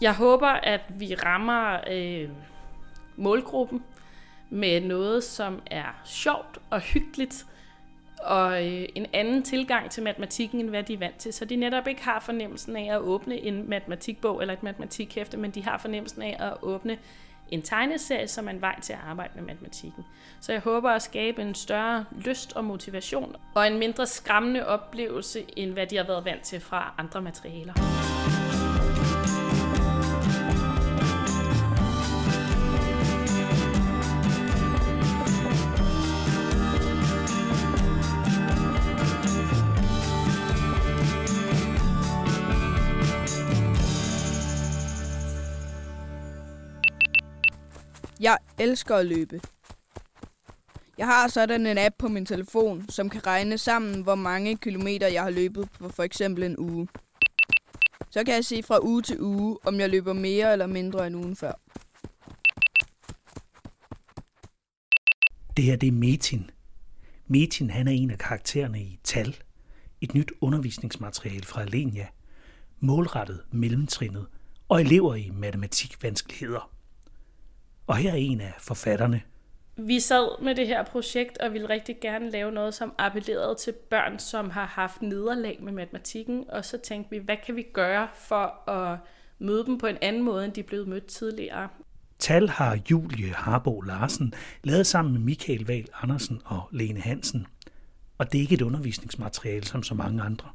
Jeg håber, at vi rammer øh, målgruppen med noget, som er sjovt og hyggeligt, og øh, en anden tilgang til matematikken, end hvad de er vant til. Så de netop ikke har fornemmelsen af at åbne en matematikbog eller et matematikhæfte, men de har fornemmelsen af at åbne en tegneserie, som er en vej til at arbejde med matematikken. Så jeg håber at skabe en større lyst og motivation, og en mindre skræmmende oplevelse, end hvad de har været vant til fra andre materialer. Jeg elsker at løbe. Jeg har sådan en app på min telefon, som kan regne sammen, hvor mange kilometer jeg har løbet på for eksempel en uge. Så kan jeg se fra uge til uge, om jeg løber mere eller mindre end ugen før. Det her det er Metin. Metin han er en af karaktererne i Tal, et nyt undervisningsmateriale fra Alenia, målrettet mellemtrinnet og elever i matematikvanskeligheder. Og her er en af forfatterne. Vi sad med det her projekt og ville rigtig gerne lave noget, som appellerede til børn, som har haft nederlag med matematikken. Og så tænkte vi, hvad kan vi gøre for at møde dem på en anden måde, end de blevet mødt tidligere. Tal har Julie Harbo Larsen lavet sammen med Michael Val Andersen og Lene Hansen. Og det er ikke et undervisningsmateriale som så mange andre.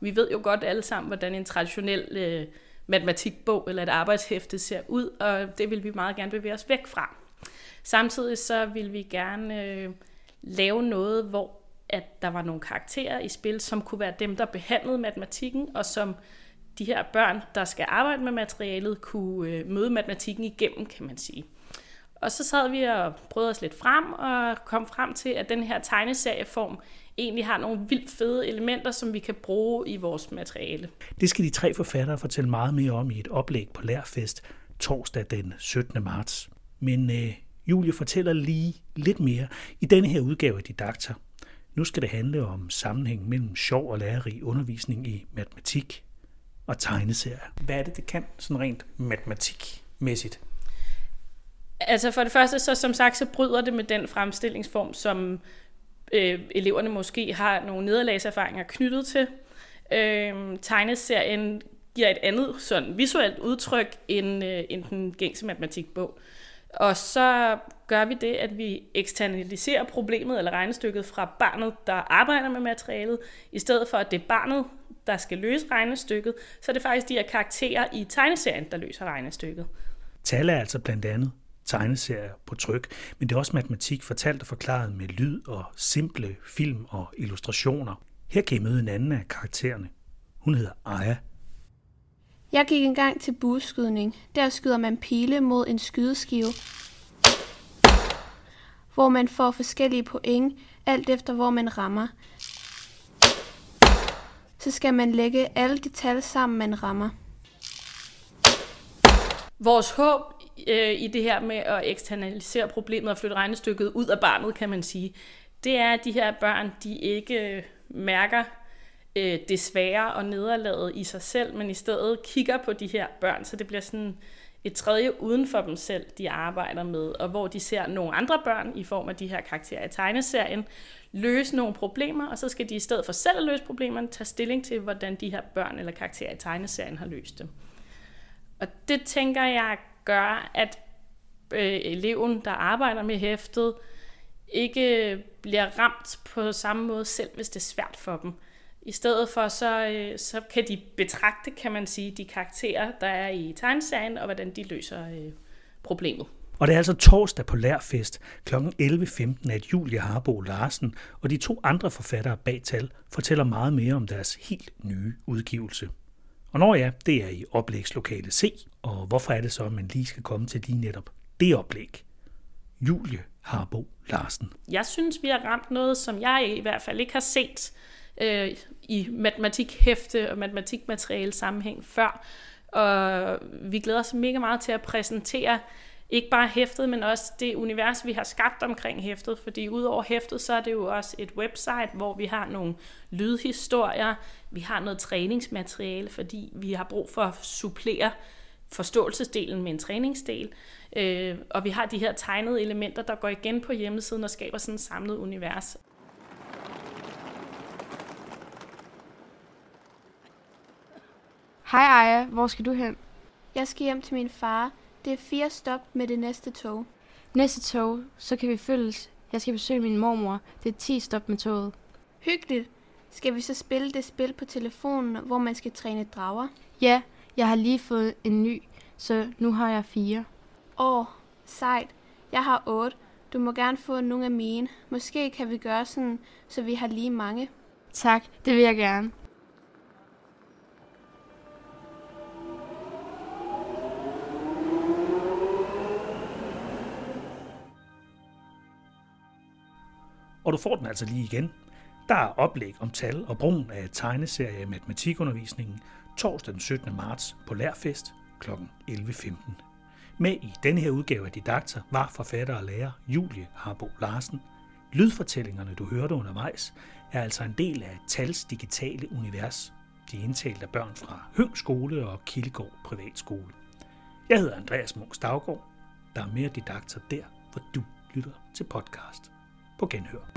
Vi ved jo godt alle sammen, hvordan en traditionel øh, matematikbog eller et arbejdshæfte ser ud, og det vil vi meget gerne bevæge os væk fra. Samtidig så vil vi gerne øh, lave noget, hvor at der var nogle karakterer i spil, som kunne være dem, der behandlede matematikken, og som de her børn, der skal arbejde med materialet, kunne øh, møde matematikken igennem, kan man sige. Og så sad vi og prøvede os lidt frem, og kom frem til, at den her tegneserieform egentlig har nogle vildt fede elementer, som vi kan bruge i vores materiale. Det skal de tre forfattere fortælle meget mere om i et oplæg på Lærfest torsdag den 17. marts. Men øh, Julie fortæller lige lidt mere i denne her udgave af Didakter. Nu skal det handle om sammenhæng mellem sjov og lærerig undervisning i matematik og tegneserier. Hvad er det, det kan sådan rent matematikmæssigt? Altså for det første, så som sagt, så bryder det med den fremstillingsform, som øh, eleverne måske har nogle nederlagserfaringer knyttet til. Øh, tegneserien giver et andet sådan visuelt udtryk end, øh, end den gængse matematikbog. Og så gør vi det, at vi eksternaliserer problemet eller regnestykket fra barnet, der arbejder med materialet, i stedet for at det er barnet, der skal løse regnestykket, så er det faktisk de her karakterer i tegneserien, der løser regnestykket. Tal er altså blandt andet tegneserier på tryk, men det er også matematik fortalt og forklaret med lyd og simple film og illustrationer. Her kan I møde en anden af karaktererne. Hun hedder Aya. Jeg gik engang til bueskydning. Der skyder man pile mod en skydeskive, hvor man får forskellige point, alt efter hvor man rammer. Så skal man lægge alle de tal sammen, man rammer. Vores håb øh, i det her med at eksternalisere problemet og flytte regnestykket ud af barnet, kan man sige, det er, at de her børn, de ikke øh, mærker øh, det svære og nederlaget i sig selv, men i stedet kigger på de her børn, så det bliver sådan et tredje uden for dem selv, de arbejder med, og hvor de ser nogle andre børn i form af de her karakterer i tegneserien, løse nogle problemer, og så skal de i stedet for selv at løse problemerne, tage stilling til, hvordan de her børn eller karakterer i tegneserien har løst dem. Og det tænker jeg gør, at øh, eleven, der arbejder med hæftet, ikke bliver ramt på samme måde selv, hvis det er svært for dem. I stedet for, så, øh, så kan de betragte, kan man sige, de karakterer, der er i tegneserien, og hvordan de løser øh, problemet. Og det er altså torsdag på Lærfest kl. 11.15, at Julie Harbo Larsen og de to andre forfattere bag tal fortæller meget mere om deres helt nye udgivelse. Og når ja, det er i oplægslokale C, og hvorfor er det så, at man lige skal komme til lige netop det oplæg? Julie Harbo Larsen. Jeg synes, vi har ramt noget, som jeg i hvert fald ikke har set øh, i matematikhæfte og matematikmateriale sammenhæng før. Og vi glæder os mega meget til at præsentere ikke bare hæftet, men også det univers, vi har skabt omkring hæftet, fordi udover hæftet, så er det jo også et website, hvor vi har nogle lydhistorier, vi har noget træningsmateriale, fordi vi har brug for at supplere forståelsesdelen med en træningsdel. Øh, og vi har de her tegnede elementer, der går igen på hjemmesiden og skaber sådan et samlet univers. Hej Aya, hvor skal du hen? Jeg skal hjem til min far. Det er fire stop med det næste tog. Næste tog, så kan vi følges. Jeg skal besøge min mormor. Det er 10 stop med toget. Hyggeligt. Skal vi så spille det spil på telefonen, hvor man skal træne drager? Ja, jeg har lige fået en ny, så nu har jeg fire. Åh, sejt. Jeg har otte. Du må gerne få nogle af mine. Måske kan vi gøre sådan, så vi har lige mange. Tak, det vil jeg gerne. Og du får den altså lige igen. Der er oplæg om tal og brugen af tegneserie i matematikundervisningen torsdag den 17. marts på Lærfest kl. 11.15. Med i denne her udgave af Didakter var forfatter og lærer Julie Harbo Larsen. Lydfortællingerne, du hørte undervejs, er altså en del af Tals digitale univers. De er indtalt af børn fra Høng Skole og Kildegård Privatskole. Jeg hedder Andreas Munch Stavgaard. Der er mere didakter der, hvor du lytter til podcast. På genhør.